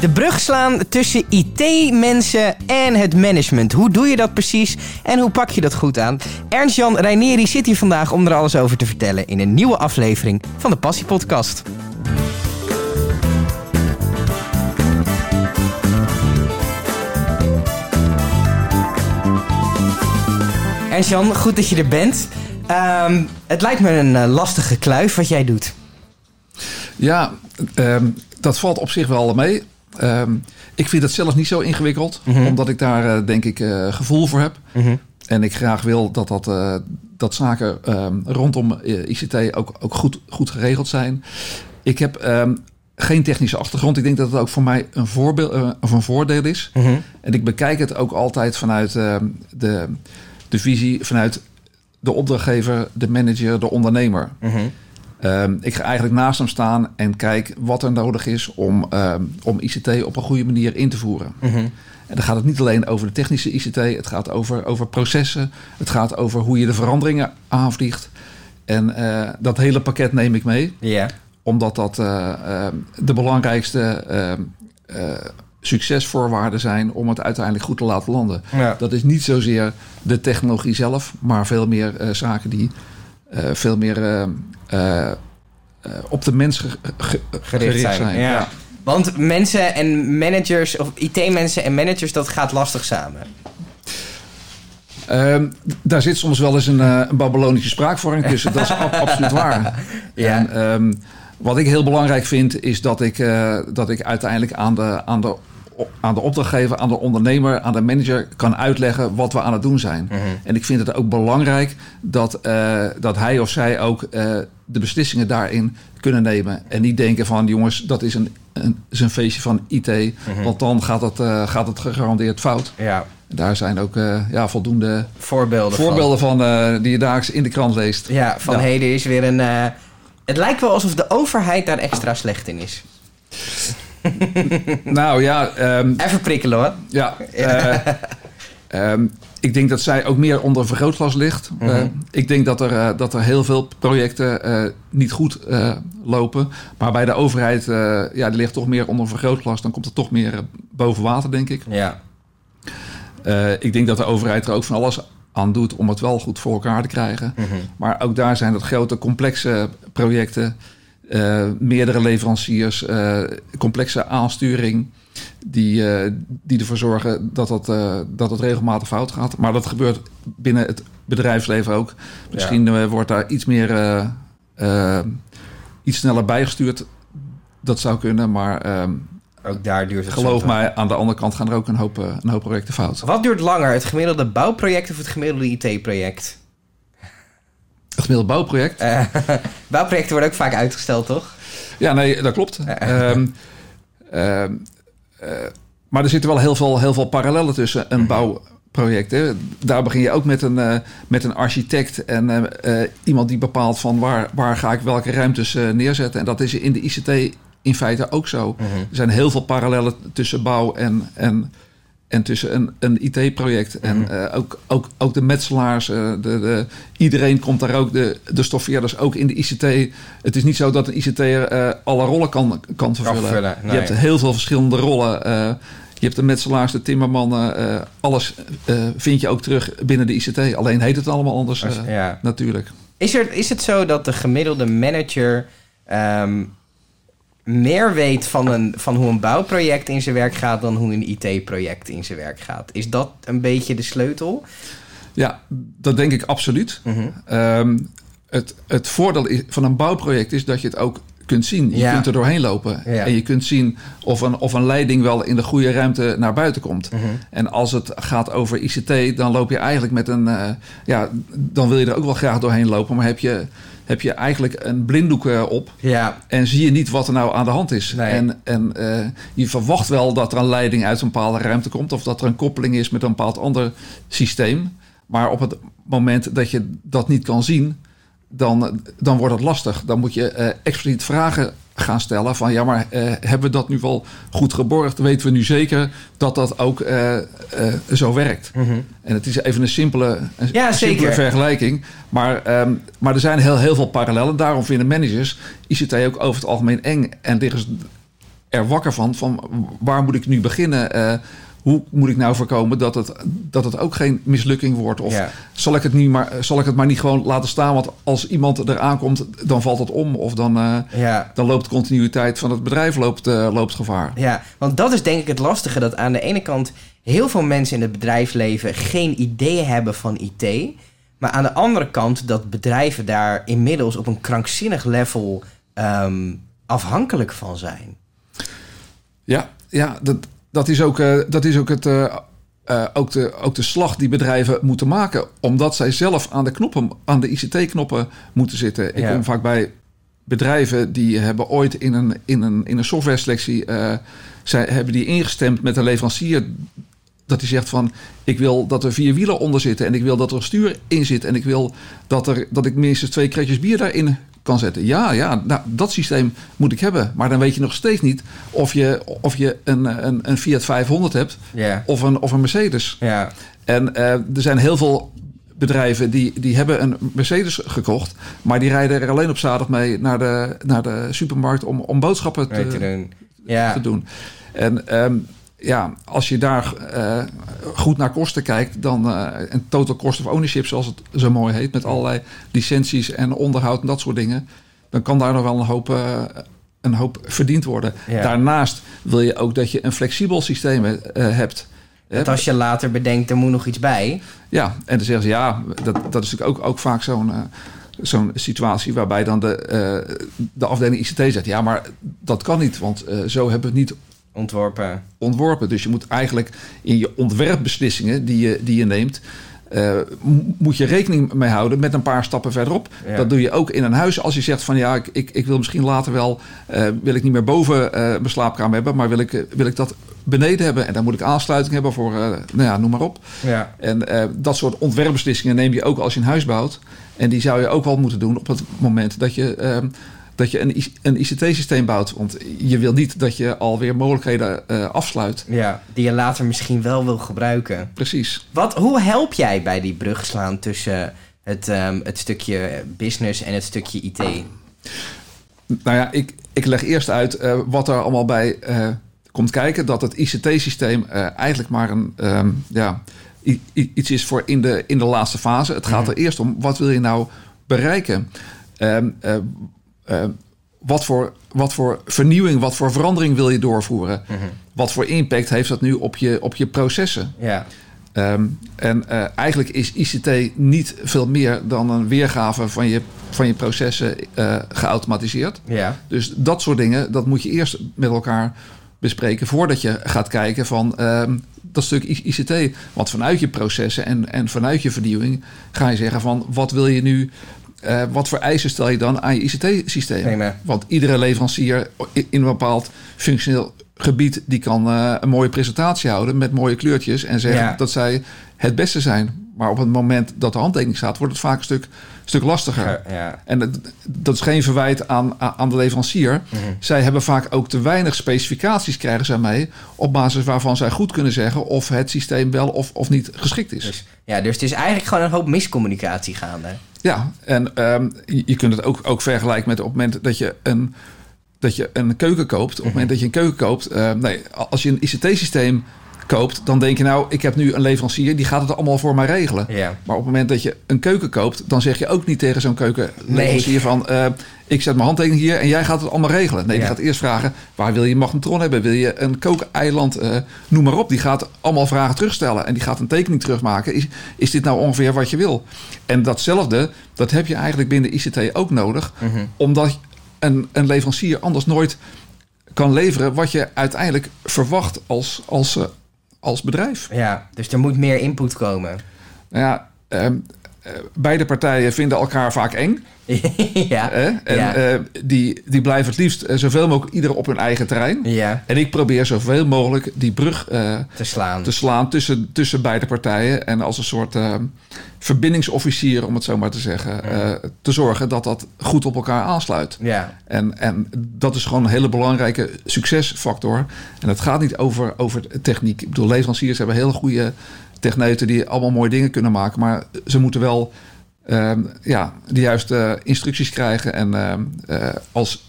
De brug slaan tussen IT-mensen en het management. Hoe doe je dat precies en hoe pak je dat goed aan? Ernst-Jan Reineri zit hier vandaag om er alles over te vertellen in een nieuwe aflevering van de Passie Podcast. Ernst-Jan, goed dat je er bent. Ehm, het lijkt me een eh, lastige kluif wat jij doet. Ja, ehm, dat valt op zich wel mee. Ehm, ik vind het zelf niet zo ingewikkeld, Mhm. omdat ik daar eh, denk ik eh, gevoel voor heb. En ik graag wil dat, dat, eh, dat zaken ehm, rondom ICT ook, ook goed, goed geregeld zijn. Ik heb ehm, geen technische achtergrond. Ik denk dat het ook voor mij een, voorbeeld, of een voordeel is. Mhm. En ik bekijk het ook altijd vanuit de, de visie, vanuit de opdrachtgever, de manager, de ondernemer. Mhm. Ehm, ik ga eigenlijk naast hem staan en kijk wat er nodig is om, ehm, om ICT op een goede manier in te voeren. Mhm. En dan gaat het niet alleen over de technische ICT, het gaat over, over processen, het gaat over hoe je de veranderingen aanvliegt. En eh, dat hele pakket neem ik mee, omdat dat eh, ehm, de belangrijkste eh, succesvoorwaarden zijn om het uiteindelijk goed te laten landen. Ja. Dat is niet zozeer de technologie zelf, maar veel meer zaken die veel meer eh, eh, eh, op de mens ge- ge- Gericht zijn. Ja. Want mensen en managers, of IT-mensen en managers, dat gaat lastig samen. Ehm, daar zit soms wel eens een, eh, een Babylonische spraakvorming tussen. Dat is ab- absoluut waar. Ja. En, ehm, wat ik heel belangrijk vind, is dat ik, eh, dat ik uiteindelijk aan de, aan, de, aan de opdrachtgever, aan de ondernemer, aan de manager kan uitleggen wat we aan het doen zijn. En ik vind het ook belangrijk dat, eh, dat hij of zij ook eh, de beslissingen daarin kunnen nemen. En niet denken van jongens, dat is een, een, is een feestje van IT. Want dan gaat het, eh, gaat het gegarandeerd fout. Ja. Daar zijn ook ja, voldoende Voorbeelden, voorbeelden van, die je dagelijks in de krant leest. Ja, van Ja. heden is weer een... het lijkt wel alsof de overheid daar extra slecht in is. Nou ja, ehm, Even prikkelen hoor. ja eh, ehm, ik denk dat zij ook meer onder vergrootglas ligt. Mhm. Eh, ik denk dat er, eh, dat er heel veel projecten niet goed lopen. Maar bij de overheid, ja, die ligt toch meer onder vergrootglas. Dan komt het toch meer boven water, denk ik. Ja. Ik denk dat de overheid er ook van alles aan doet om het wel goed voor elkaar te krijgen. Maar ook daar zijn het grote, complexe projecten. Eh, meerdere leveranciers, eh, complexe aansturing. Die, eh, die ervoor zorgen dat het, eh, dat het regelmatig fout gaat. Maar dat gebeurt binnen het bedrijfsleven ook. Misschien wordt daar iets meer, iets sneller bijgestuurd. Dat zou kunnen, maar ehm, Ook daar duurt het geloof mij, aan de andere kant gaan er ook een hoop, een hoop projecten fout. Wat duurt langer, het gemiddelde bouwproject of het gemiddelde IT-project? Het gemiddelde bouwproject. Eh, bouwprojecten worden ook vaak uitgesteld, toch? Ja, nee, dat klopt. Ehm, ehm, eh, maar er zitten wel heel veel, heel veel parallellen tussen een bouwproject. Hè. Daar begin je ook met een, eh, met een architect en eh, eh, iemand die bepaalt van waar, waar ga ik welke ruimtes eh, neerzetten. En dat is in de ICT in feite ook zo. Er zijn heel veel parallellen tussen bouw en, en, en tussen een, een IT-project. En eh, ook, ook, ook de metselaars, eh, de, de, iedereen komt daar ook, de, de stoffeerders ook in de ICT. Het is niet zo dat een ICT'er eh alle rollen kan, kan vervullen. Je hebt heel veel verschillende rollen. je hebt de metselaars, de timmermannen, alles vind je ook terug binnen de ICT. Alleen heet het allemaal anders ja. natuurlijk. Is, er, is het zo dat de gemiddelde manager ehm, meer weet van, een, van hoe een bouwproject in zijn werk gaat dan hoe een IT-project in zijn werk gaat? Is dat een beetje de sleutel? Ja, dat denk ik absoluut. Ehm, het, het voordeel is- van een bouwproject is dat je het ook kunt zien. Je Ja. kunt er doorheen lopen. Ja. En je kunt zien of een, of een leiding wel in de goede ruimte naar buiten komt. En als het gaat over ICT, dan loop je eigenlijk met een... eh, ja, dan wil je er ook wel graag doorheen lopen. Maar heb je, heb je eigenlijk een blinddoek eh, op... Ja, En zie je niet wat er nou aan de hand is. Nee. En, en eh, je verwacht wel dat er een leiding uit een bepaalde ruimte komt. Of dat er een koppeling is met een bepaald ander systeem. Maar op het moment dat je dat niet kan zien, dan, dan wordt het lastig. Dan moet je eh, expliciet vragen gaan stellen van ja, maar eh, hebben we dat nu wel goed geborgd? Weten we nu zeker dat dat ook eh, zo werkt? En het is even een simpele, een Mhm. Ja, simpele vergelijking. Maar, ehm, maar er zijn heel, heel veel parallellen. Daarom vinden managers ICT ook over het algemeen eng. En liggen er wakker van, van waar moet ik nu beginnen? Hoe moet ik nou voorkomen dat het, dat het ook geen mislukking wordt? Of Ja. zal, ik het niet maar, zal ik het maar niet gewoon laten staan? Want als iemand er aankomt, dan valt het om. Of dan, eh, Ja. dan loopt de continuïteit van het bedrijf loopt, eh, loopt gevaar. Ja, want dat is denk ik het lastige. Dat aan de ene kant heel veel mensen in het bedrijfsleven geen idee hebben van IT. Maar aan de andere kant dat bedrijven daar inmiddels op een krankzinnig level ehm, afhankelijk van zijn. Ja, ja dat, dat, is ook, eh, dat is ook, het, eh, eh, ook, de, ook de slag die bedrijven moeten maken. Omdat zij zelf aan de knoppen, aan de ICT-knoppen moeten zitten. Ik Ja. kom vaak bij bedrijven die hebben ooit in een, in een, in een software selectie... zij hebben die ingestemd met een leverancier... dat die zegt van, ik wil dat er vier wielen onder zitten... en ik wil dat er een stuur in zit... en ik wil dat, er, dat ik minstens twee kratjes bier daarin kan zetten. Ja, ja, nou, dat systeem moet ik hebben. Maar dan weet je nog steeds niet of je, of je een, een, een Fiat 500 hebt... Of een, of een Mercedes. ja, En eh, er zijn heel veel bedrijven die, die hebben een Mercedes gekocht... maar die rijden er alleen op zaterdag mee naar de, naar de supermarkt... om, om boodschappen je te, doen. Ja, te doen. En ehm, ja, als je daar eh, goed naar kosten kijkt... dan eh, een total cost of ownership, zoals het zo mooi heet... met allerlei licenties en onderhoud en dat soort dingen... dan kan daar nog wel een hoop... eh, een hoop verdiend worden. Ja. Daarnaast wil je ook dat je een flexibel systeem hebt. dat als je later bedenkt, er moet nog iets bij. Ja, en dan zeggen ze ja, dat, dat is natuurlijk ook, ook vaak zo'n zo'n situatie waarbij dan de, de afdeling ICT zegt: ja, maar dat kan niet, want zo hebben we het niet Ontworpen. ontworpen. Dus je moet eigenlijk in je ontwerpbeslissingen die je, die je neemt. eh, moet je rekening mee houden met een paar stappen verderop. Ja. Dat doe je ook in een huis als je zegt van ja, ik, ik, ik wil misschien later wel, eh, wil ik niet meer boven eh, mijn slaapkamer hebben, maar wil ik, wil ik dat beneden hebben. En dan moet ik aansluiting hebben voor, nou ja, noem maar op. Ja. En dat soort ontwerpbeslissingen neem je ook als je een huis bouwt. En die zou je ook wel moeten doen op het moment dat je, ehm, dat je een, een ICT-systeem bouwt. Want je wil niet dat je alweer mogelijkheden eh, afsluit. ja, die je later misschien wel wil gebruiken. Precies. Wat, hoe help jij bij die brug slaan tussen het, ehm, het stukje business en het stukje IT? Nou ja, ik, ik leg eerst uit eh, wat er allemaal bij eh, komt kijken. Dat het ICT-systeem eigenlijk maar een, ehm, ja, iets is voor in de, in de laatste fase. Het gaat er eerst om, wat wil je nou bereiken? Ehm, eh, eh, wat, voor, wat voor vernieuwing, wat voor verandering wil je doorvoeren? Wat voor impact heeft dat nu op je, op je processen? Ja, Ehm, en eh, eigenlijk is ICT niet veel meer dan een weergave van je, van je processen eh, geautomatiseerd. ja, Dus dat soort dingen, dat moet je eerst met elkaar bespreken voordat je gaat kijken van ehm, dat stuk ICT. Want vanuit je processen en, en vanuit je vernieuwing ga je zeggen van wat wil je nu, eh, wat voor eisen stel je dan aan je ICT-systeem? prima. Want iedere leverancier in een bepaald functioneel gebied... die kan eh, een mooie presentatie houden met mooie kleurtjes... en zeggen Ja. dat zij het beste zijn. Maar op het moment dat de handtekening staat... wordt het vaak een stuk, stuk lastiger. Ja, En dat, dat is geen verwijt aan, aan de leverancier. Mhm. Zij hebben vaak ook te weinig specificaties krijgen zij mee... op basis waarvan zij goed kunnen zeggen... of het systeem wel of, of niet geschikt is. dus, ja, dus het is eigenlijk gewoon een hoop miscommunicatie gaande. Ja, en ehm, je, kunt het ook, ook vergelijken met op het moment dat je een, dat je een keuken koopt. Op het moment dat je een keuken koopt. eh, nee, als je een ICT-systeem koopt, dan denk je nou, ik heb nu een leverancier die gaat het allemaal voor mij regelen. Ja, Maar op het moment dat je een keuken koopt, dan zeg je ook niet tegen zo'n keukenleverancier van... eh, ik zet mijn handtekening hier en jij gaat het allemaal regelen. Nee, die gaat eerst vragen, waar wil je een magnetron hebben? Wil je een kookeiland? eh noem maar op. Die gaat allemaal vragen terugstellen en die gaat een tekening terugmaken. Is, is dit nou ongeveer wat je wil? En datzelfde, dat heb je eigenlijk binnen ICT ook nodig. Mhm. Omdat een, een leverancier anders nooit kan leveren wat je uiteindelijk verwacht als, als, eh, als bedrijf. ja, dus er moet meer input komen. Nou ja, ehm, eh, beide partijen vinden elkaar vaak eng. ja, Hè? En Ja. eh, die, die blijven het liefst eh, zoveel mogelijk ieder op hun eigen terrein. ja, En ik probeer zoveel mogelijk die brug eh, te slaan. te slaan tussen, tussen beide partijen. En als een soort eh, verbindingsofficier, om het zo maar te zeggen, eh, te zorgen dat dat goed op elkaar aansluit. Ja, En, en dat is gewoon een hele belangrijke succesfactor. En het gaat niet over, over techniek. Ik bedoel, leveranciers hebben hele goede techneuten die allemaal mooie dingen kunnen maken. Maar ze moeten wel ehm, ja, de juiste instructies krijgen. En ehm, eh, als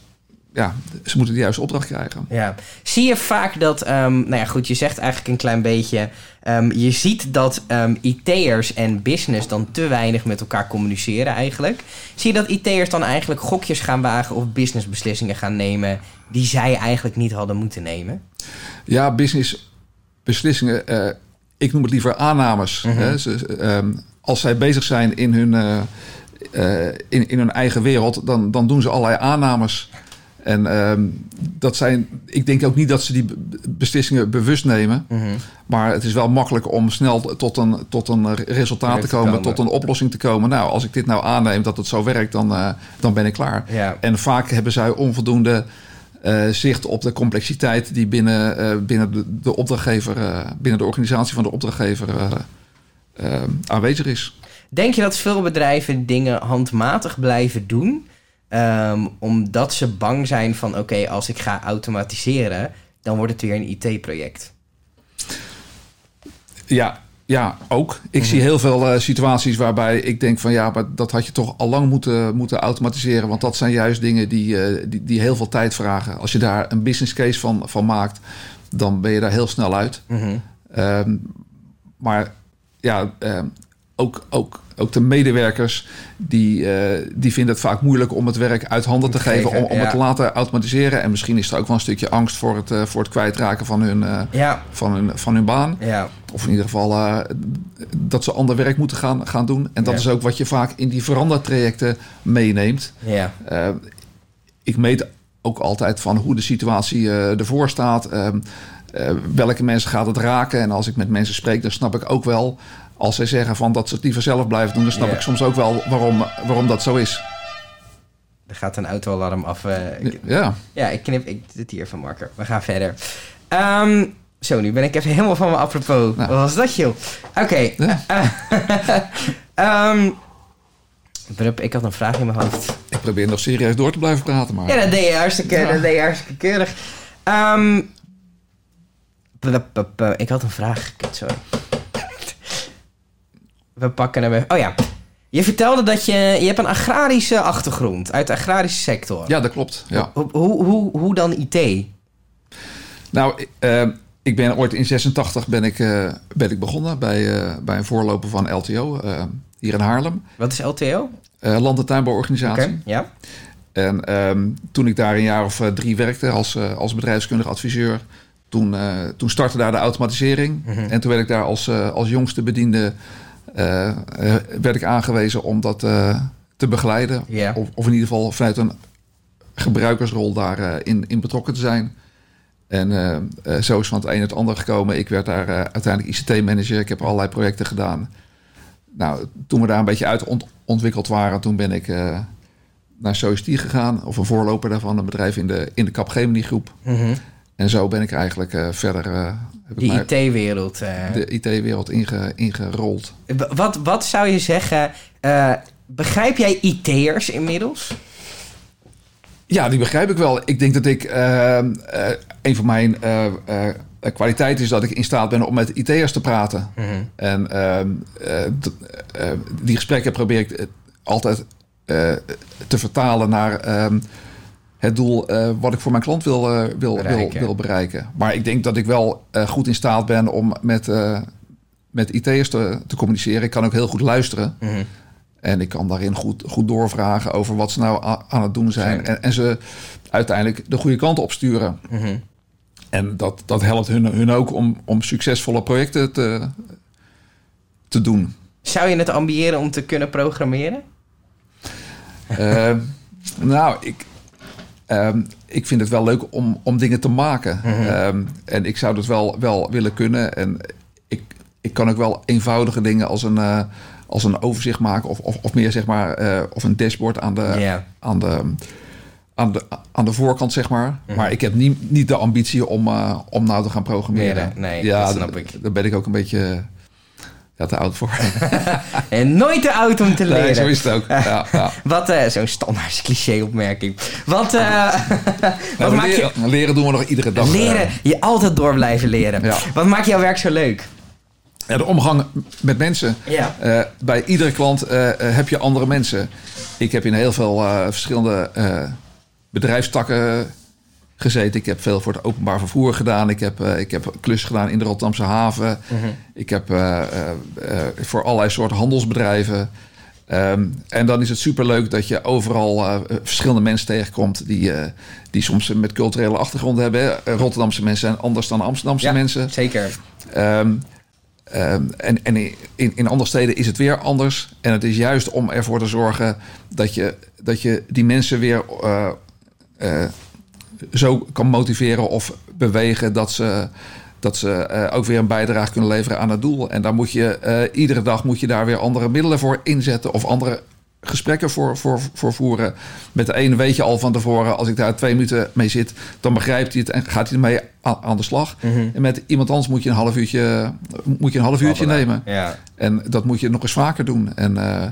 ja, ze moeten de juiste opdracht krijgen. Ja. Zie je vaak dat, ehm, nou ja, goed, je zegt eigenlijk een klein beetje. je ziet dat ehm, IT'ers en business dan te weinig met elkaar communiceren eigenlijk. Zie je dat IT'ers dan eigenlijk gokjes gaan wagen of businessbeslissingen gaan nemen die zij eigenlijk niet hadden moeten nemen? Ja, business beslissingen. Ik noem het liever aannames. Mhm. hè. Ze, ehm, als zij bezig zijn in hun, eh, eh, in, in hun eigen wereld, dan, dan doen ze allerlei aannames. En ehm, dat zijn, ik denk ook niet dat ze die be- beslissingen bewust nemen. Maar het is wel makkelijk om snel tot een, tot een resultaat te komen. tot een oplossing te komen. Nou, als ik dit nou aanneem dat het zo werkt, dan, eh, dan ben ik klaar. Ja. En vaak hebben zij onvoldoende eh, zicht op de complexiteit die binnen, eh, binnen de, de opdrachtgever, eh, binnen de organisatie van de opdrachtgever aanwezig is. Denk je dat veel bedrijven dingen handmatig blijven doen? ehm, omdat ze bang zijn van oké, als ik ga automatiseren, dan wordt het weer een IT-project. Ja, ja ook. Ik zie heel veel eh, situaties waarbij ik denk van ja, maar dat had je toch al lang moeten, moeten automatiseren. Want dat zijn juist dingen die, eh, die, die heel veel tijd vragen. Als je daar een business case van, van maakt, dan ben je daar heel snel uit. Ehm, maar ja, ehm, ook, ook, ook de medewerkers die, eh, die vinden het vaak moeilijk om het werk uit handen te geven, om, om ja. het te laten automatiseren. En misschien is er ook wel een stukje angst voor het, voor het kwijtraken van hun, Ja, van hun, van hun baan. ja. Of in ieder geval eh, dat ze ander werk moeten gaan, gaan doen. En dat Ja. is ook wat je vaak in die verandertrajecten meeneemt. Ja, Eh, ik meet ook altijd van hoe de situatie eh, ervoor staat. Ehm, eh, welke mensen gaat het raken? En als ik met mensen spreek, dan snap ik ook wel... als zij zeggen van dat ze het liever zelf blijven doen... dan snap Ja. ik soms ook wel waarom, waarom dat zo is. er gaat een autoalarm af. ik- Ja, ja, ik knip ik dit hier van Marker. We gaan verder. Ehm, zo, nu ben ik even helemaal van me apropos. Nou. Wat was dat, joh? Oké. Ja. Ehm, ik had een vraag in mijn hoofd. ik probeer nog serieus door te blijven praten. Maar... Ja, dat deed je hartstikke, Ja. dat deed je hartstikke keurig. Ehm, ik had een vraag. Sorry. We pakken hem even. Oh ja. Je vertelde dat je... Je hebt een agrarische achtergrond. Uit de agrarische sector. ja, dat klopt. Ja. Hoe, hoe, hoe, hoe dan IT? Nou, eh, ik ben ooit in 86 ben ik, eh, ben ik begonnen bij, eh, bij een voorloper van LTO eh, hier in Haarlem. Wat is LTO? land- en tuinbouworganisatie. Ja. En ehm, toen ik daar een jaar of drie werkte als, als bedrijfskundig adviseur, toen, toen startte daar de automatisering. Mhm. En toen werd ik daar als, als jongste bediende werd ik aangewezen om dat te begeleiden. Of, of in ieder geval vanuit een gebruikersrol daarin in, in betrokken te zijn. En eh, eh, zo is van het een het ander gekomen. Ik werd daar eh, uiteindelijk ICT-manager. Ik heb allerlei projecten gedaan. Nou, toen we daar een beetje uit ont- ontwikkeld waren, toen ben ik naar SOST gegaan. Of een voorloper daarvan, een bedrijf in de, in de Capgemini groep. Mhm. En zo ben ik eigenlijk verder Die mij IT-wereld. de IT-wereld inge, ingerold. Wat, wat zou je zeggen? begrijp jij IT'ers inmiddels? Ja, die begrijp ik wel. Ik denk dat ik eh, eh, een van mijn eh, kwaliteiten is dat ik in staat ben om met IT'ers te praten. En ehm, eh, eh, die gesprekken probeer ik altijd te vertalen naar ehm, het doel wat ik voor mijn klant wil, wil, Bereiken. wil, wil bereiken. Maar ik denk dat ik wel goed in staat ben om met, met IT'ers te, te communiceren. Ik kan ook heel goed luisteren. En ik kan daarin goed, goed doorvragen over wat ze nou aan het doen zijn. En, en ze uiteindelijk de goede kant op sturen. Mhm. En dat, dat helpt hun, hun ook om, om succesvolle projecten te, te doen. Zou je het ambiëren om te kunnen programmeren? Eh, nou, ik, ehm, ik vind het wel leuk om, om dingen te maken. Ehm, en ik zou dat wel, wel willen kunnen. En ik, ik kan ook wel eenvoudige dingen als een, eh, als een overzicht maken. Of, of, of meer zeg maar, eh, of een dashboard aan de, aan de, aan de, aan de voorkant, zeg maar. Maar ik heb niet, niet de ambitie om, eh, om nou te gaan programmeren. Nee, nee, ja, dat snap ik. Daar ben ik ook een beetje ja, te oud voor. En nooit te oud om te leren. nee, zo is het ook. Ja, ja. Wat, eh, zo'n standaard cliché-opmerking. Wat, eh, wat Nou, maakt je... leren, doen we nog iedere dag. Leren, je altijd door blijven leren. Wat maakt jouw werk zo leuk? Ja, de omgang met mensen. Ja. Eh, bij iedere klant eh, eh, heb je andere mensen. Ik heb in heel veel verschillende bedrijfstakken gezeten. Ik heb veel voor het openbaar vervoer gedaan. Ik heb, uh, ik heb klus gedaan in de Rotterdamse haven. Mhm. Ik heb uh, voor allerlei soorten handelsbedrijven. Um, en dan is het superleuk dat je overal verschillende mensen tegenkomt... die, die soms met culturele achtergrond hebben. Rotterdamse mensen zijn anders dan Amsterdamse ja, mensen. zeker. Um, Um, en en in, in andere steden is het weer anders. En het is juist om ervoor te zorgen dat je, dat je die mensen weer uh, uh, zo kan motiveren of bewegen dat ze, dat ze uh, ook weer een bijdrage kunnen leveren aan het doel. En daar moet je iedere dag moet je daar weer andere middelen voor inzetten of andere gesprekken voor, voor, voor voeren. Met de ene weet je al van tevoren, als ik daar twee minuten mee zit, dan begrijpt hij het en gaat hij ermee aan, aan de slag. Mhm. En met iemand anders moet je een half uurtje, moet je een half uurtje nemen. Ja. En dat moet je nog eens vaker doen. En, uh,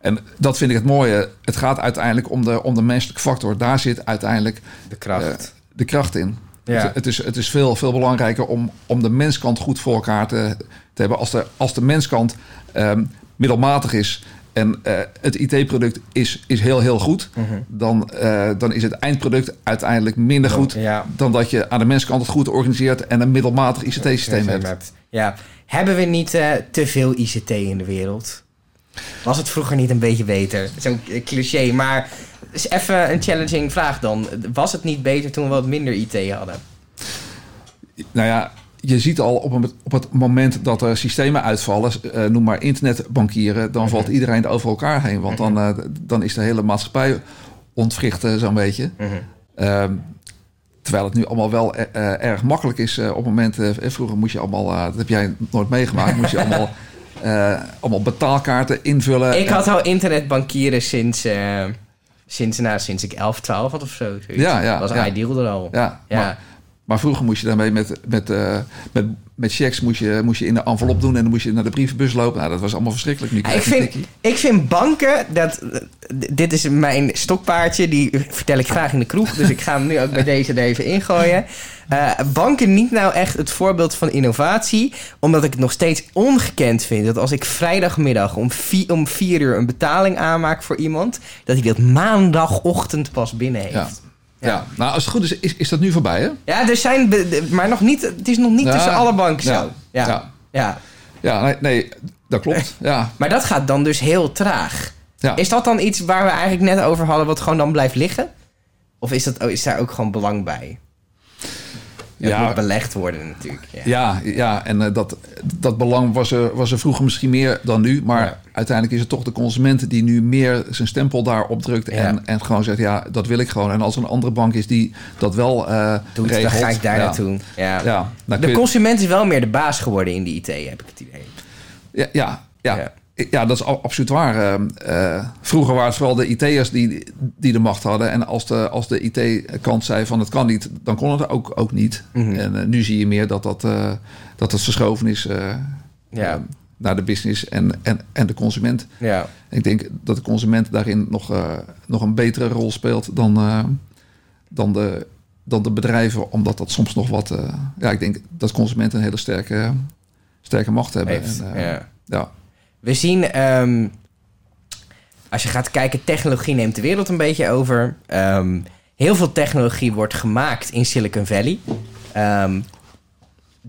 en dat vind ik het mooie. Het gaat uiteindelijk om de, om de menselijke factor. Daar zit uiteindelijk de kracht, uh, de kracht in. Ja. Het, het, is, het is veel, veel belangrijker om, om de menskant goed voor elkaar te, te hebben. Als de, als de menskant um, middelmatig is, en uh, het IT-product is, is heel, heel goed, mm -hmm. dan, uh, dan is het eindproduct uiteindelijk minder goed ja. dan dat je aan de menskant het goed organiseert en een middelmatig ICT-systeem hebt. hebt. Ja, hebben we niet uh, te veel ICT in de wereld? Was het vroeger niet een beetje beter? Zo'n cliché, maar is even een challenging vraag dan. Was het niet beter toen we wat minder IT hadden? Nou ja, je ziet al op, een, op het moment dat er systemen uitvallen, uh, noem maar internetbankieren, dan valt iedereen over elkaar heen. Want dan, uh, dan is de hele maatschappij ontwricht uh, zo'n beetje. Uh, terwijl het nu allemaal wel erg makkelijk is op het moment. vroeger moest je allemaal, dat heb jij nooit meegemaakt, moest je allemaal, allemaal betaalkaarten invullen. Ik had al internetbankieren sinds. Sinds, nou, sinds ik 11, 12 had of zo. Ja, ja. Was ja. ideal er al. Ja, ja. Maar, maar vroeger moest je daarmee met, met, uh, met, met checks moest je, moest je in de envelop doen en dan moest je naar de brievenbus lopen. Nou, dat was allemaal verschrikkelijk. Nu ik, vind, ik vind banken, dat, dit is mijn stokpaardje, die vertel ik graag in de kroeg. Dus ik ga hem nu ook bij deze er even ingooien. Uh, banken niet nou echt het voorbeeld van innovatie, omdat ik het nog steeds ongekend vind dat als ik vrijdagmiddag om vier, om vier uur een betaling aanmaak voor iemand, dat hij dat maandagochtend pas binnen heeft. Ja. Ja. nou als het goed is, is, is dat nu voorbij, hè? Ja, er zijn, maar nog niet, het is nog niet tussen alle banken zo. Ja. Ja. Ja. ja. Ja, nee, nee dat klopt. Ja. Maar dat gaat dan dus heel traag. Ja. Is dat dan iets waar we eigenlijk net over hadden, wat gewoon dan blijft liggen? Of is, dat, is daar ook gewoon belang bij? Het Ja. moet belegd worden natuurlijk. Ja. Ja, ja en uh, dat, dat belang was er, was er vroeger misschien meer dan nu. Maar Ja. uiteindelijk is het toch de consument die nu meer zijn stempel daarop drukt. Ja. En, en gewoon zegt, ja, dat wil ik gewoon. En als er een andere bank is die dat wel eh Doet, regelt. dan ga ik daar ja. naartoe. Ja. De consument is wel meer de baas geworden in de IT, heb ik het idee. Ja, ja, ja. Ja. dat is absoluut waar. Eh, eh, vroeger waren het vooral de IT'ers die, die de macht hadden. En als de, als de IT-kant zei van het kan niet, dan kon het ook, ook niet. Mhm. En eh, nu zie je meer dat dat, eh, dat, dat verschoven is Ja. eh, naar de business en, en, en de consument. Ja. Ik denk dat de consument daarin nog, nog een betere rol speelt dan, dan, de, dan de bedrijven. Omdat dat soms nog wat... ja, ik denk dat consumenten een hele sterke, sterke macht hebben. Heeft, En, ja. ja. We zien, ehm, als je gaat kijken, technologie neemt de wereld een beetje over. Ehm, heel veel technologie wordt gemaakt in Silicon Valley. Ehm,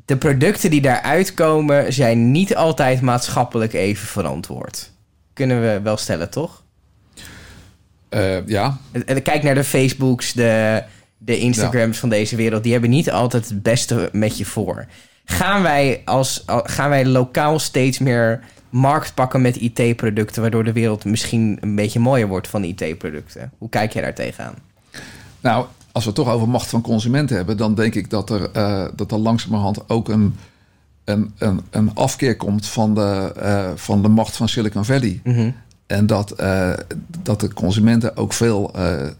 de producten die daaruit komen zijn niet altijd maatschappelijk even verantwoord. Kunnen we wel stellen, toch? Eh, ja, Eh, Kijk naar de Facebooks, de, de Instagrams van deze wereld. Die hebben niet altijd het beste met je voor. Gaan wij, als, al- gaan wij lokaal steeds meer markt pakken met IT-producten... waardoor de wereld misschien een beetje mooier wordt van IT-producten? Hoe kijk jij daar tegenaan? Nou, als we het toch over macht van consumenten hebben, dan denk ik dat er, eh, dat er langzamerhand ook een, een, een, een afkeer komt van de, eh, van de macht van Silicon Valley. Mhm. En dat, eh, dat de consumenten ook veel eh, eh,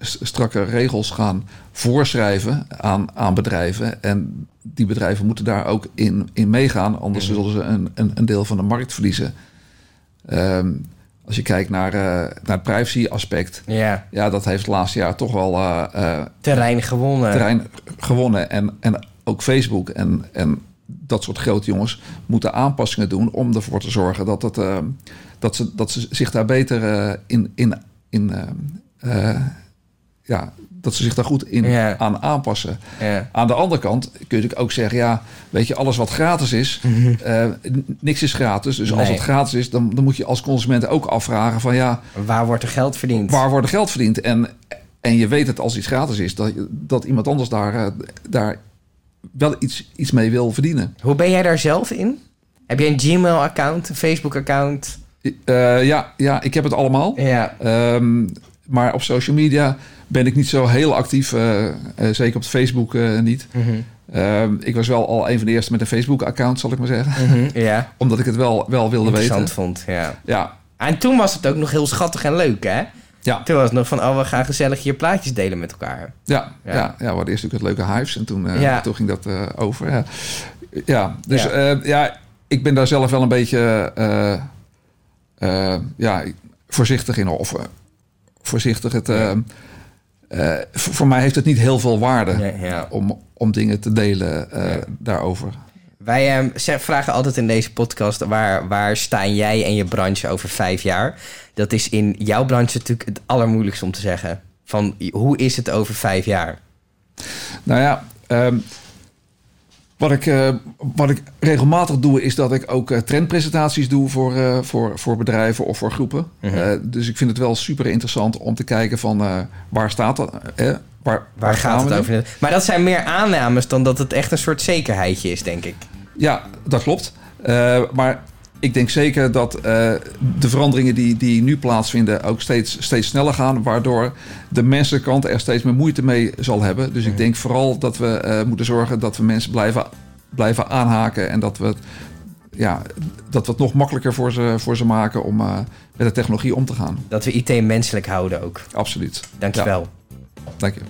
strakke regels gaan voorschrijven aan, aan bedrijven. En die bedrijven moeten daar ook in, in meegaan, anders zullen ze een, een, een deel van de markt verliezen. Ehm, als je kijkt naar, naar het privacy-aspect, Ja, ja, dat heeft het laatste jaar toch wel terrein gewonnen. terrein gewonnen. En, en ook Facebook en, en dat soort grote jongens moeten aanpassingen doen om ervoor te zorgen dat, het, eh, dat, ze, dat ze zich daar beter eh, in, in, in, eh, eh, ja, dat ze zich daar goed in aan aanpassen. Aan de andere kant kun je natuurlijk ook zeggen, ja, weet je, alles wat gratis is, n- niks is gratis. Dus als Mhm. Het gratis is, dan, dan moet je als consument ook afvragen van ja, Waar wordt er geld verdiend? waar wordt er geld verdiend? En, en je weet het als iets gratis is, dat, dat iemand anders daar, daar wel iets, iets mee wil verdienen. Hoe ben jij daar zelf in? Heb je een Gmail-account, een Facebook-account? Eh, ja, ja, ik heb het allemaal. Ja. Ehm, maar op social media ben ik niet zo heel actief. eh, eh, zeker op Facebook niet. Mhm. Ehm, ik was wel al een van de eerste met een Facebook-account, zal ik maar zeggen. Mhm. Ja. Omdat ik het wel, wel wilde Interessant weten. vond, ja. Ja, En toen was het ook nog heel schattig en leuk, hè? ja, Toen was het nog van, oh, we gaan gezellig hier plaatjes delen met elkaar. ja, Ja. ja. ja, we hadden eerst natuurlijk het leuke Hives en toen, Ja. toen ging dat over. Ja, ja dus ja, ik ben daar zelf wel een beetje eh, ja, voorzichtig in. Of eh, voorzichtig. Het, eh, voor, voor mij heeft het niet heel veel waarde. Ja, ja. om, om dingen te delen Ja. daarover. Wij ehm, vragen altijd in deze podcast, waar, waar staan jij en je branche over vijf jaar? Dat is in jouw branche natuurlijk het allermoeilijkste om te zeggen. Van, hoe is het over vijf jaar? Nou ja, ehm, wat, ik, eh, wat ik regelmatig doe, is dat ik ook eh, trendpresentaties doe voor, eh, voor, voor bedrijven of voor groepen. Mhm. Dus ik vind het wel super interessant om te kijken van waar staat dat? eh, waar, Waar gaat we het nu? over? Maar dat zijn meer aannames dan dat het echt een soort zekerheidje is, denk ik. Ja, dat klopt. Maar ik denk zeker dat eh, de veranderingen die, die nu plaatsvinden ook steeds, steeds sneller gaan, waardoor de mensenkant er steeds meer moeite mee zal hebben. Dus ik denk vooral dat we eh, moeten zorgen dat we mensen blijven, blijven aanhaken en dat we, het, ja, dat we het nog makkelijker voor ze, voor ze maken om eh, met de technologie om te gaan. Dat we IT menselijk houden ook. Absoluut. Dankjewel. Dank je.